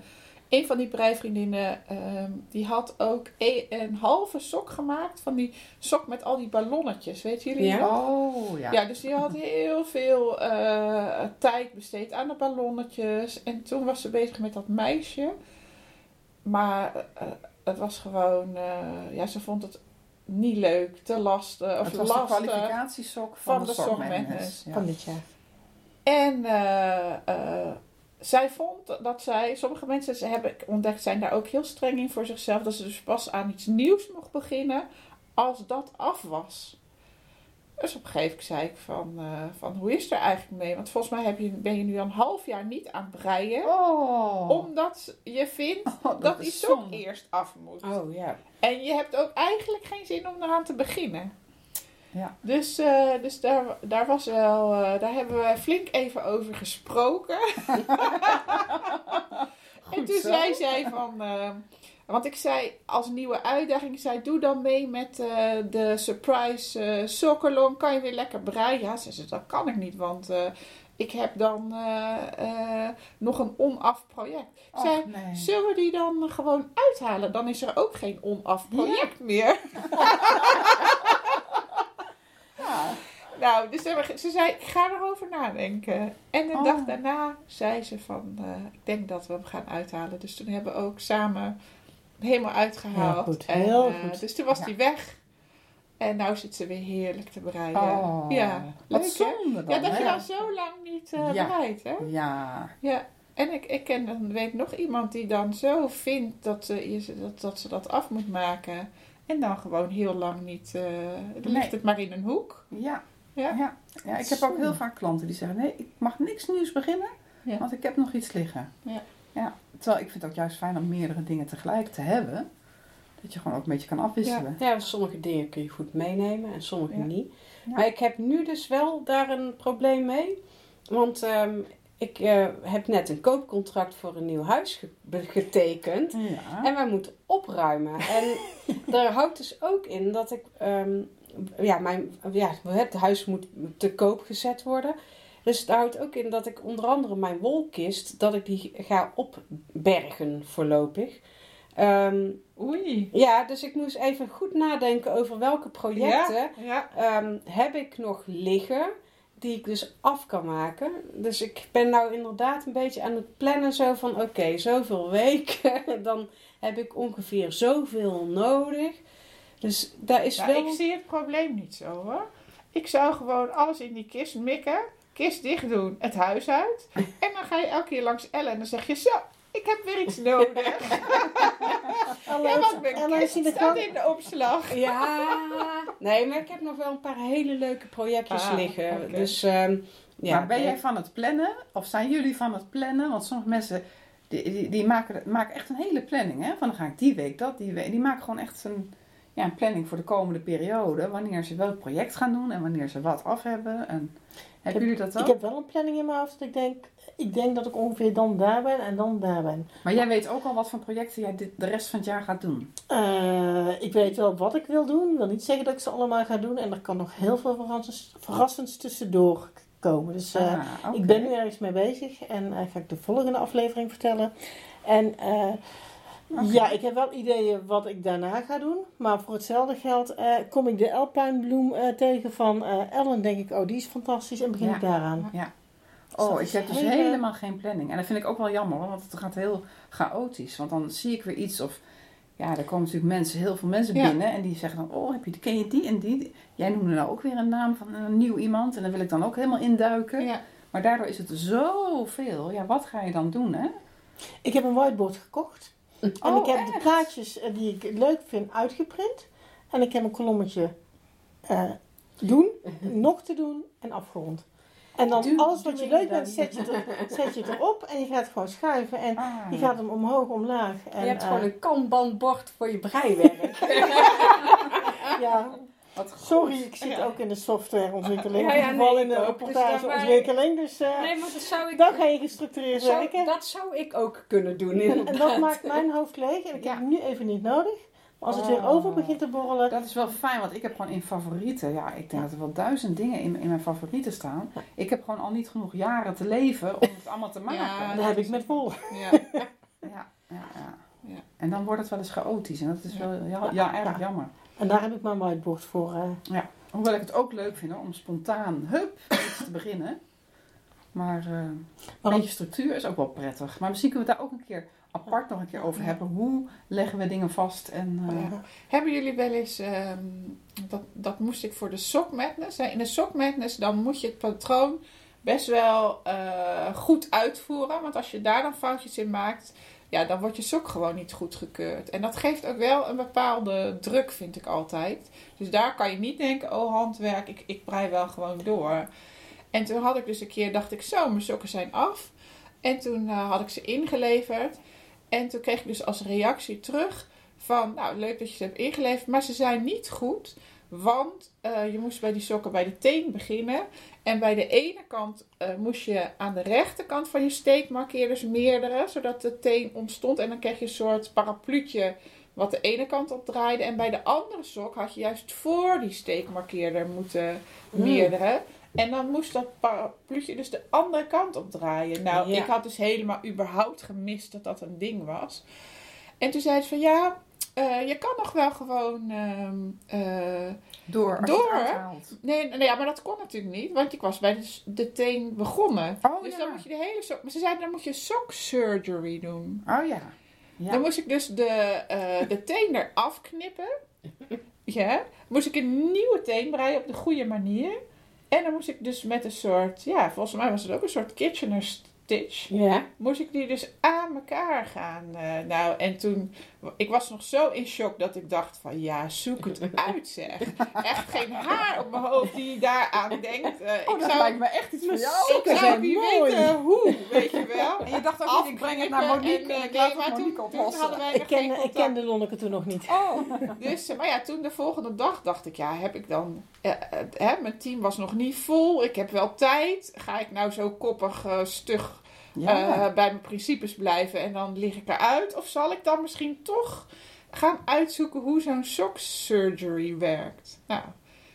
een van die breivriendinnen, ehm, die had ook e- een halve sok gemaakt van die sok met al die ballonnetjes. Weten jullie Ja. Oh, Ja. dus die had heel veel eh, tijd besteed aan de ballonnetjes. En toen was ze bezig met dat meisje. Maar eh, het was gewoon, eh, ja, ze vond het niet leuk, te lastig. Of Het was de lastig. kwalificatiesok van, van de, de. Ja. Van dit jaar. En eh, eh, zij vond dat zij, sommige mensen ze hebben ontdekt, zijn daar ook heel streng in voor zichzelf. Dat ze dus pas aan iets nieuws mocht beginnen als dat af was. Dus op een gegeven moment zei ik van, eh, van hoe is het er eigenlijk mee? Want volgens mij heb je, ben je nu al een half jaar niet aan het breien. Oh, Omdat je vindt Oh, dat is iets ook eerst af moet. Oh ja. En je hebt ook eigenlijk geen zin om eraan te beginnen. Ja. Dus, eh, dus daar, daar, was wel, eh, daar hebben we flink even over gesproken. en toen zo. zei zij van... eh, want ik zei als nieuwe uitdaging, zei doe dan mee met de surprise sokkerlong. Kan je weer lekker breien? Ja, ze zei dat kan ik niet, want ik heb dan nog een onaf project. Och, nee. Zullen we die dan gewoon uithalen? Dan is er ook geen onaf project meer. Nou, dus ze, ze zei, ik ga erover nadenken. En de Oh. dag daarna zei ze van, eh, ik denk dat we hem gaan uithalen. Dus toen hebben we ook samen helemaal uitgehaald. Heel goed, En, heel eh, goed. Dus toen was Ja. die weg. En nou zit ze weer heerlijk te breien. Oh, ja, wat leuk, zonde dan, Ja, dat hè? je dan zo lang niet eh Ja. breidt, hè? Ja, Ja, en ik, ik ken dan, weet nog iemand die dan zo vindt dat, ze dat, dat ze dat af moet maken. En dan gewoon heel lang niet. eh dan Nee. ligt het maar in een hoek. ja, Ja. ja. ja. Ik heb ook heel vaak klanten die zeggen, nee, ik mag niks nieuws beginnen, Ja. want ik heb nog iets liggen. Ja. ja. Terwijl ik vind het ook juist fijn om meerdere dingen tegelijk te hebben. Dat je gewoon ook een beetje kan afwisselen. Ja, sommige dingen kun je goed meenemen en sommige niet. Maar ik heb nu dus wel daar een probleem mee. Want ehm, ik eh, heb net een koopcontract voor een nieuw huis ge- getekend. Ja. En wij moeten opruimen. En daar houdt dus ook in dat ik... ehm, ja, mijn, ja, het huis moet te koop gezet worden. Dus daar houdt ook in dat ik onder andere mijn wolkist... dat ik die ga opbergen voorlopig. Ehm, Oei. ja, dus ik moest even goed nadenken over welke projecten Ja. ehm, heb ik nog liggen die ik dus af kan maken. Dus ik ben nou inderdaad een beetje aan het plannen zo van oké, zoveel weken, dan heb ik ongeveer zoveel nodig. Dus daar is Nou, wel... ik zie het probleem niet zo hoor. Ik zou gewoon alles in die kist mikken, kist dicht doen, het huis uit. En dan ga je elke keer langs Ellen en dan zeg je zo, ik heb weer iets nodig. Ja, want mijn Ellen, kist staat in de opslag. Ja, nee, maar ik heb nog wel een paar hele leuke projectjes Ah, liggen. Dus ehm, ja. maar ben eh, jij van het plannen? Of zijn jullie van het plannen? Want sommige mensen die, die, die maken, maken echt een hele planning. Hè? Van dan ga ik die week dat, die week. Die maken gewoon echt een, ja, een planning voor de komende periode. Wanneer ze welk project gaan doen en wanneer ze wat af hebben. En, hebben jullie dat ook? Ik heb wel een planning in mijn hoofd. Ik denk, ik denk dat ik ongeveer dan daar ben en dan daar ben. Maar jij weet ook al wat voor projecten jij dit, de rest van het jaar gaat doen. Eh, ik weet wel wat ik wil doen. Ik wil niet zeggen dat ik ze allemaal ga doen. En er kan nog heel veel verrassends, verrassends tussendoor komen. Dus eh, Ah, ik ben nu ergens mee bezig. En eh, ga ik de volgende aflevering vertellen. En eh, Ja, ik heb wel ideeën wat ik daarna ga doen. Maar voor hetzelfde geld eh, kom ik de Alpijnbloem eh, tegen van eh, Ellen. Denk ik, oh die is fantastisch. En begin Ja. ik daaraan. Ja. dat Oh, ik heb dus hele- helemaal geen planning. En dat vind ik ook wel jammer, want het gaat heel chaotisch. Want dan zie ik weer iets of... Ja, er komen natuurlijk mensen, heel veel mensen Ja. binnen en die zeggen dan, oh, heb je, ken je die en die? Jij noemde nou ook weer een naam van een nieuw iemand en dan wil ik dan ook helemaal induiken. Ja. Maar daardoor is het zoveel. Ja, wat ga je dan doen, hè? Ik heb een whiteboard gekocht. En Oh, ik heb de plaatjes eh, die ik leuk vind uitgeprint. En ik heb een kolommetje eh, doen, nog te doen en afgerond. En dan alles wat je leuk vindt, zet je, er, zet je erop en je gaat gewoon schuiven. En Ah. je gaat hem omhoog, omlaag. En, je hebt eh, gewoon een kanbanbord voor je breiwerk. ja. Sorry, ik zit ook in de softwareontwikkeling. Ja, ja, vooral nee, in de. Dus reportageontwikkeling. Dus eh, nee, maar dat zou ik... dan ga je gestructureerd zou- werken. dat zou ik ook kunnen doen, En, inderdaad. en dat maakt mijn hoofd leeg. En ik heb hem nu even niet nodig. Maar als het weer Oh. over begint te borrelen, Dat is wel fijn, want ik heb gewoon in favorieten, ja, ik denk dat er wel duizend dingen in, in mijn favorieten staan. Ik heb gewoon al niet genoeg jaren te leven om het allemaal te maken. Ja. dat heb ik met vol. Ja. Ja, ja, ja. Ja. En dan wordt het wel eens chaotisch en dat is wel ja, ja, Ja. erg jammer. En daar heb ik mijn whiteboard voor. eh. Hoewel ik het ook leuk vind hoor, om spontaan, hup, iets te beginnen. Maar eh, een beetje structuur is ook wel prettig. Maar misschien kunnen we het daar ook een keer apart nog een keer over hebben. Hoe leggen we dingen vast? En, eh, Ja. Hebben jullie wel eens, ehm, dat, dat moest ik voor de Sock Madness. hè. In de Sock Madness dan moet je het patroon best wel eh, goed uitvoeren. Want als je daar dan foutjes in maakt, ja, dan wordt je sok gewoon niet goedgekeurd. En dat geeft ook wel een bepaalde druk, vind ik altijd. Dus daar kan je niet denken, oh handwerk, ik, ik brei wel gewoon door. En toen had ik dus een keer, dacht ik zo, mijn sokken zijn af. En toen eh, had ik ze ingeleverd. En toen kreeg ik dus als reactie terug van, nou leuk dat je ze hebt ingeleverd, maar ze zijn niet goed. Want eh, je moest bij die sokken bij de teen beginnen. En bij de ene kant eh, moest je aan de rechterkant van je steekmarkeerders meerdere, zodat de teen ontstond. En dan kreeg je een soort parapluutje wat de ene kant op draaide. En bij de andere sok had je juist voor die steekmarkeerder moeten meerdere. En dan moest dat parapluutje dus de andere kant op draaien. Nou, Ja. ik had dus helemaal überhaupt gemist dat dat een ding was. En toen zei ze van ja, eh, je kan nog wel gewoon. eh, Door. Door, nee, nee, ja, maar dat kon natuurlijk niet, want ik was bij de, teen begonnen. Oh, dus ja. dan moet je de hele sok. Maar ze zeiden dan moet je sok surgery doen. Oh ja. ja. Dan moest ik dus de, eh, de teen eraf knippen. Ja. Moest ik een nieuwe teen breien op de goede manier. En dan moest ik dus met een soort, ja, volgens mij was het ook een soort Kitchener stitch. Ja. Moest ik die dus aan elkaar gaan. nou, en toen, ik was nog zo in shock dat ik dacht van, ja, zoek het uit zeg. Echt geen haar op mijn hoofd die daaraan denkt. Eh, Oh, ik dat zou, lijkt me echt iets voor jou. ik zou zijn niet mooi. weten hoe, weet je wel. En je dacht ook niet, ik breng het naar Monique En, eh, ik nee, laat maar het toen, Monique toen hadden oplossen. wij Ik, ken, ik kende Lonneke toen nog niet. Oh, dus, eh, maar ja, toen de volgende dag dacht ik, ja, heb ik dan, hè, mijn team was nog niet vol, ik heb wel tijd. Ga ik nou zo koppig, stug Ja. eh, bij mijn principes blijven en dan lig ik eruit? Of zal ik dan misschien toch gaan uitzoeken hoe zo'n sock surgery werkt? Nou,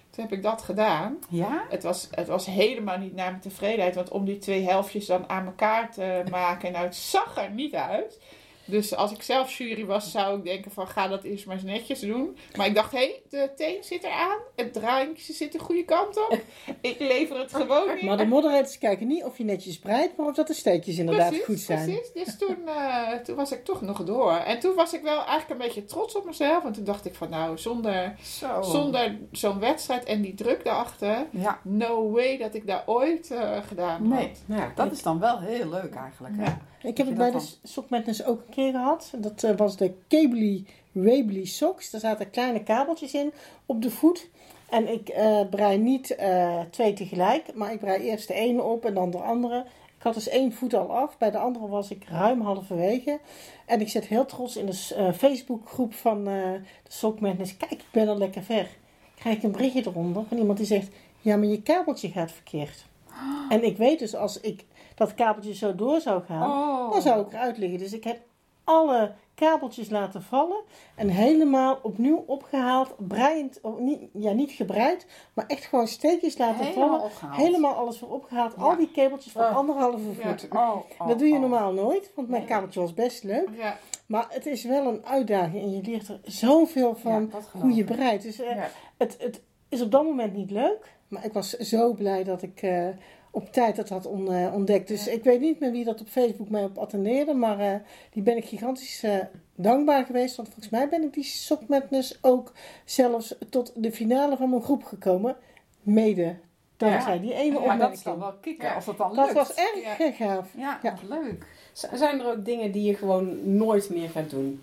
toen heb ik dat gedaan. ja? Het was, het was helemaal niet naar mijn tevredenheid, want om die twee helftjes dan aan elkaar te maken, nou, het zag er niet uit. Dus als ik zelf jury was, zou ik denken van ga dat eerst maar eens netjes doen. Maar ik dacht, hé, hey, de teen zit eraan. Het draaiingje zit de goede kant op. Ik lever het gewoon in. Maar de moderators kijken niet of je netjes breidt, maar of dat de steekjes inderdaad Precies, goed zijn. Precies, dus toen, eh, toen was ik toch nog door. En toen was ik wel eigenlijk een beetje trots op mezelf. En toen dacht ik van nou, zonder, Zo. zonder zo'n wedstrijd en die druk daarachter, Ja. no way dat ik daar ooit eh, gedaan Nee. had. Ja. Dat is dan wel heel leuk eigenlijk. Hè? Ik heb het bij de Sock Madness ook een keer gehad. Dat eh, was de Cably Wably Socks. Daar zaten kleine kabeltjes in op de voet. En ik eh brei niet eh, twee tegelijk, maar ik brei eerst de ene op en dan de andere. Ik had dus één voet al af. Bij de andere was ik ruim halverwege. En ik zit heel trots in de Facebookgroep van de Sock Madness. Kijk, ik ben al lekker ver. Krijg ik een berichtje eronder van iemand die zegt... Ja, maar je kabeltje gaat verkeerd. En ik weet dus als ik dat kabeltje zo door zou gaan... Oh. Dan zou ik eruit liggen. Dus ik heb alle kabeltjes laten vallen en helemaal opnieuw opgehaald. Breiend, of niet, ja, niet gebreid, maar echt gewoon steekjes laten Helemaal vallen. opgehaald. Helemaal alles weer opgehaald. Ja. Al die kabeltjes van Oh. anderhalve Ja. voet. Oh, oh, Dat doe je oh. normaal nooit, want mijn kabeltje was best leuk. Ja. Maar het is wel een uitdaging en je leert er zoveel van hoe je breidt. Dus eh, het, het is op dat moment niet leuk, maar ik was zo blij dat ik eh, op tijd dat had eh, ontdekt. Dus Ja. ik weet niet meer wie dat op Facebook mij op attendeerde, maar eh, die ben ik gigantisch eh, dankbaar geweest. Want volgens mij ben ik die Sock Madness ook zelfs tot de finale van mijn groep gekomen. Mede dankzij die ene Maar dat is opmerking. dan wel kicken, Ja. als dat dan Dat lukt. was erg Ja. gaaf. Ja, Ja. leuk. Z- Zijn er ook dingen die je gewoon nooit meer gaat doen?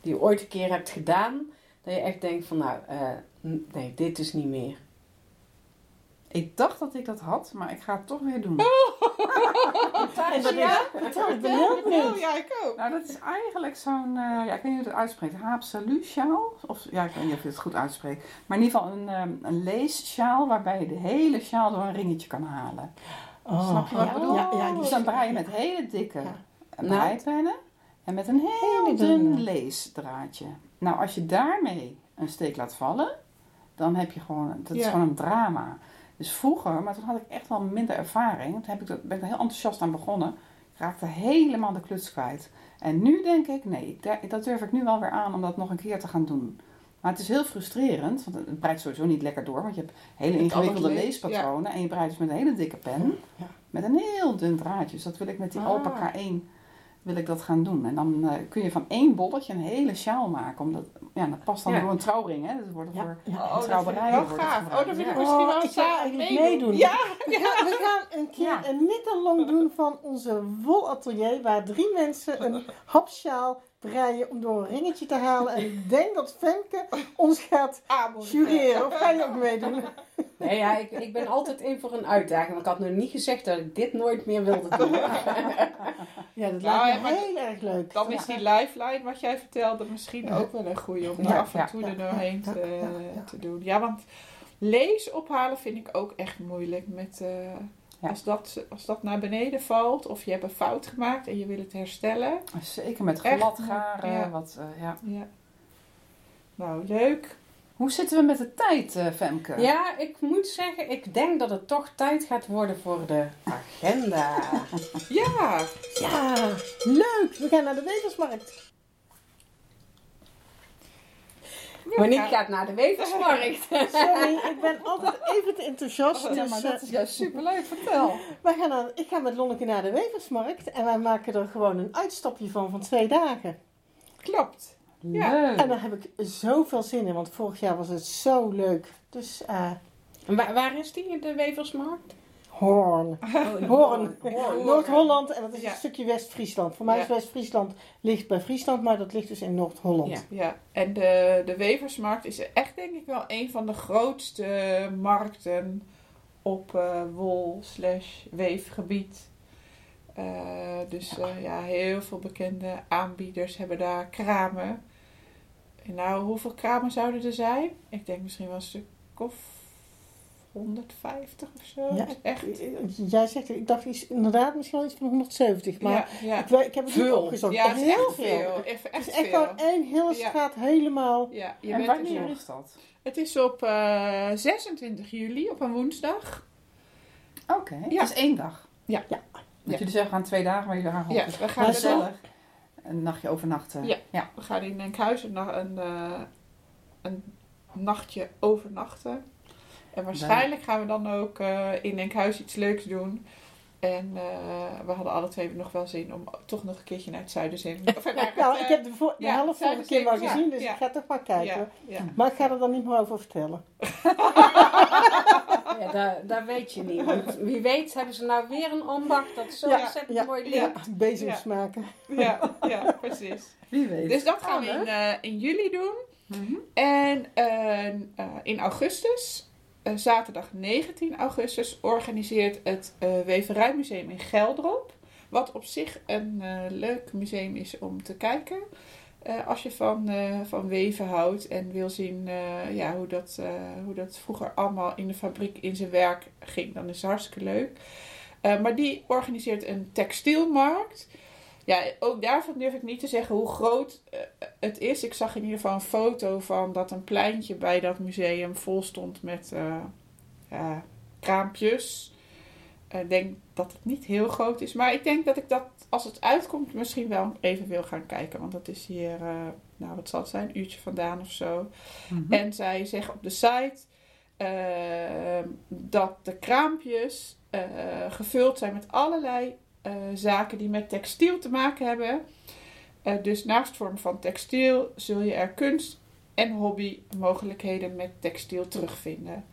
Die je ooit een keer hebt gedaan, dat je echt denkt van nou, eh, nee, dit is niet meer. Ik dacht dat ik dat had, maar ik ga het toch weer doen. Is, vertel, ik ben heel benieuwd. Ja, ik ook. Nou, dat is eigenlijk zo'n, eh, ja, ik weet niet hoe je het uitspreekt, haapsalu-sjaal. Of ja, ik weet niet of je het goed uitspreekt. Maar in ieder geval een, ehm, een leessjaal waarbij je de hele sjaal door een ringetje kan halen. Oh, Snap je wat ik ja, bedoel? Ja, ja, die Dus dan braai je met hele dikke Ja. breidpennen en met een heel Hele dun dunne. leesdraadje. Nou, als je daarmee een steek laat vallen, dan heb je gewoon, dat is Ja. gewoon een drama. Dus vroeger, maar toen had ik echt wel minder ervaring. Toen heb ik, dat- ben ik er heel enthousiast aan begonnen. Ik raakte helemaal de kluts kwijt. En nu denk ik, nee, dat durf ik nu wel weer aan om dat nog een keer te gaan doen. Maar het is heel frustrerend, want het breidt sowieso niet lekker door. Want je hebt hele ingewikkelde lees- leespatronen. En je breidt dus met een hele dikke pen. Ja. Met een heel dun draadje. Dus dat wil ik met die Ah. Alpaca 1 wil ik dat gaan doen. En dan eh, kun je van één bolletje een hele sjaal maken. Omdat, ja, dat past dan Ja. door een trouwring. Hè? Dat wordt Ja, voor ja. Oh, dat trouwerijen vind gaaf. Oh, dan wil ik Ja. misschien Oh, wel ik eigenlijk meedoen. meedoen. Ja, We gaan, we gaan een keer Ja. een middellang doen van onze wolatelier, waar drie mensen een hapsjaal breien om door een ringetje te halen. En ik denk dat Femke ons gaat aanmoedigen. jureren. Of ga je ook meedoen? Nee, ja, ik, ik ben altijd in voor een uitdaging. Want ik had nog niet gezegd dat ik dit nooit meer wilde doen. Ja, dat Nou, lijkt me heel erg leuk. Dan is die lifeline wat jij vertelde misschien ook wel een goeie om er Ja, af en toe ja, er doorheen ja, te, ja, ja. te doen. Ja, want lees ophalen vind ik ook echt moeilijk. Met, eh, Ja. als, dat, als dat naar beneden valt of je hebt een fout gemaakt en je wil het herstellen. Zeker met glad garen. ja. Wat, eh, ja. Ja. Nou, leuk. Hoe zitten we met de tijd, eh, Femke? Ja, ik moet zeggen, ik denk dat het toch tijd gaat worden voor de agenda. Ja, Ja, leuk. We gaan naar de weversmarkt. Monique gaat naar de weversmarkt. Sorry, ik ben altijd even te enthousiast. Ja, Dus, maar eh, dat is juist superleuk. Vertel. wij gaan naar, ik ga met Lonneke naar de weversmarkt. En wij maken er gewoon een uitstapje van van twee dagen. klopt. Ja. Leuk. En daar heb ik zoveel zin in, want vorig jaar was het zo leuk. Dus eh En Waar, waar is die, de weversmarkt? Hoorn. Oh, Hoorn. Hoorn. Noord-Holland en dat is Ja. een stukje West-Friesland. Voor mij is. West-Friesland ligt bij Friesland, maar dat ligt dus in Noord-Holland. Ja. Ja, en de, de Weversmarkt is echt denk ik wel een van de grootste markten op eh, wol slash weefgebied. Eh, dus eh, ja, heel veel bekende aanbieders hebben daar kramen. En nou, hoeveel kramen zouden er zijn? Ik denk misschien wel een stuk of 150 of zo. Ja, echt. Jij zegt, ik dacht iets, inderdaad misschien wel iets van 170, maar ja, ja. Ik, ik heb het niet Veel. opgezocht. ja, het is heel echt veel. Echt, Het echt is echt veel. gewoon één hele Ja. straat helemaal. Ja, je en bent er wanneer is dat? Het is op eh, 26 juli, op een woensdag. Oké, Ja. het is één dag. Ja. Ja. Dat Ja. jullie zeggen, we gaan twee dagen, maar jullie gaan Ja, gewoon we gaan, er dan- een nachtje overnachten. Ja. ja. we gaan in Enkhuizen na- een, eh, een nachtje overnachten. En waarschijnlijk gaan we dan ook eh, in Enkhuizen iets leuks doen. En eh, we hadden alle twee nog wel zin om toch nog een keertje naar het Zuiderzee. Of naar het, Nou, eh, ik heb de, de ja, helft vorige zijn keer we wel gezien, dus ja. ik ga toch maar kijken. ja, ja. Maar ik ga er dan niet meer over vertellen. Ja, dat, dat weet je niet. Want wie weet hebben ze nou weer een ambacht dat zo Ja, ontzettend ja, mooi ligt. bezems Ja. maken. ja, ja, precies. Wie weet. Dus dat gaan we in, eh, in juli doen. Mhm. En eh, eh, in augustus, eh, zaterdag 19 augustus, organiseert het eh, Weverijmuseum in Geldrop. Wat op zich een eh, leuk museum is om te kijken. Eh, als je van, eh, van weven houdt en wil zien eh, ja, hoe, dat, eh, hoe dat vroeger allemaal in de fabriek in zijn werk ging, dan is het hartstikke leuk. Eh, maar die organiseert een textielmarkt. Ja, ook daarvan durf ik niet te zeggen hoe groot eh, het is. Ik zag in ieder geval een foto van dat een pleintje bij dat museum vol stond met eh, ja, kraampjes. Ik denk dat het niet heel groot is. Maar ik denk dat ik dat, als het uitkomt, misschien wel even wil gaan kijken. Want dat is hier, eh, nou wat zal het zijn, een uurtje vandaan of zo. Mhm. En zij zeggen op de site eh, dat de kraampjes eh, gevuld zijn met allerlei eh, zaken die met textiel te maken hebben. Eh, dus naast vorm van textiel zul je er kunst en hobby mogelijkheden met textiel terugvinden.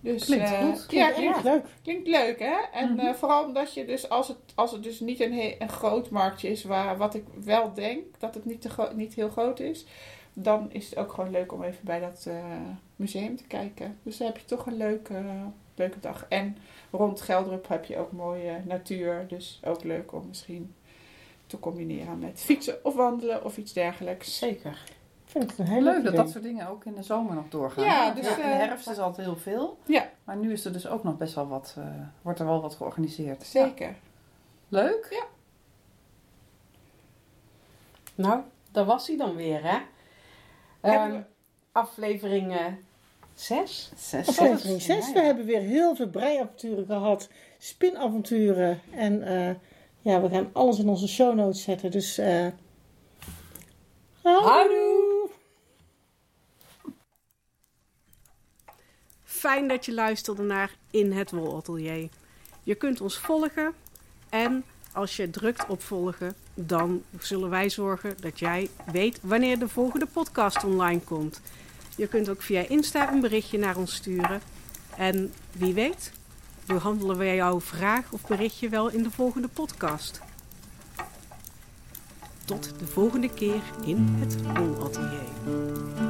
Dus, Klinkt eh, goed. Ja, Klinkt leuk. klinkt leuk hè. En Mhm. eh, vooral omdat je dus als het, als het dus niet een, een groot marktje is, waar wat ik wel denk dat het niet, te gro- niet heel groot is, dan is het ook gewoon leuk om even bij dat eh, museum te kijken. Dus dan heb je toch een leuke, leuke dag. En rond Geldrup heb je ook mooie natuur, dus ook leuk om misschien te combineren met fietsen of wandelen of iets dergelijks. Zeker. Ik vind het een heel Leuk leuk dat idee. dat soort dingen ook in de zomer nog doorgaan. Ja, dus, in de eh, herfst is altijd heel veel. Ja. Maar nu is er dus ook nog best wel wat, eh, wordt er wel wat georganiseerd. Zeker. Leuk. Nou, dat was hij dan weer, hè? Hebben Ehm, aflevering 6. Zes. Aflevering 6. Ja, We ja. hebben weer heel veel breiavonturen gehad. Spinavonturen. En eh, ja, we gaan alles in onze show notes zetten. Dus eh Houdoe! Fijn dat je luisterde naar In het Wolatelier. Je kunt ons volgen en als je drukt op volgen, dan zullen wij zorgen dat jij weet wanneer de volgende podcast online komt. Je kunt ook via Insta een berichtje naar ons sturen. En wie weet, behandelen wij jouw vraag of berichtje wel in de volgende podcast. Tot de volgende keer in het Wolatelier.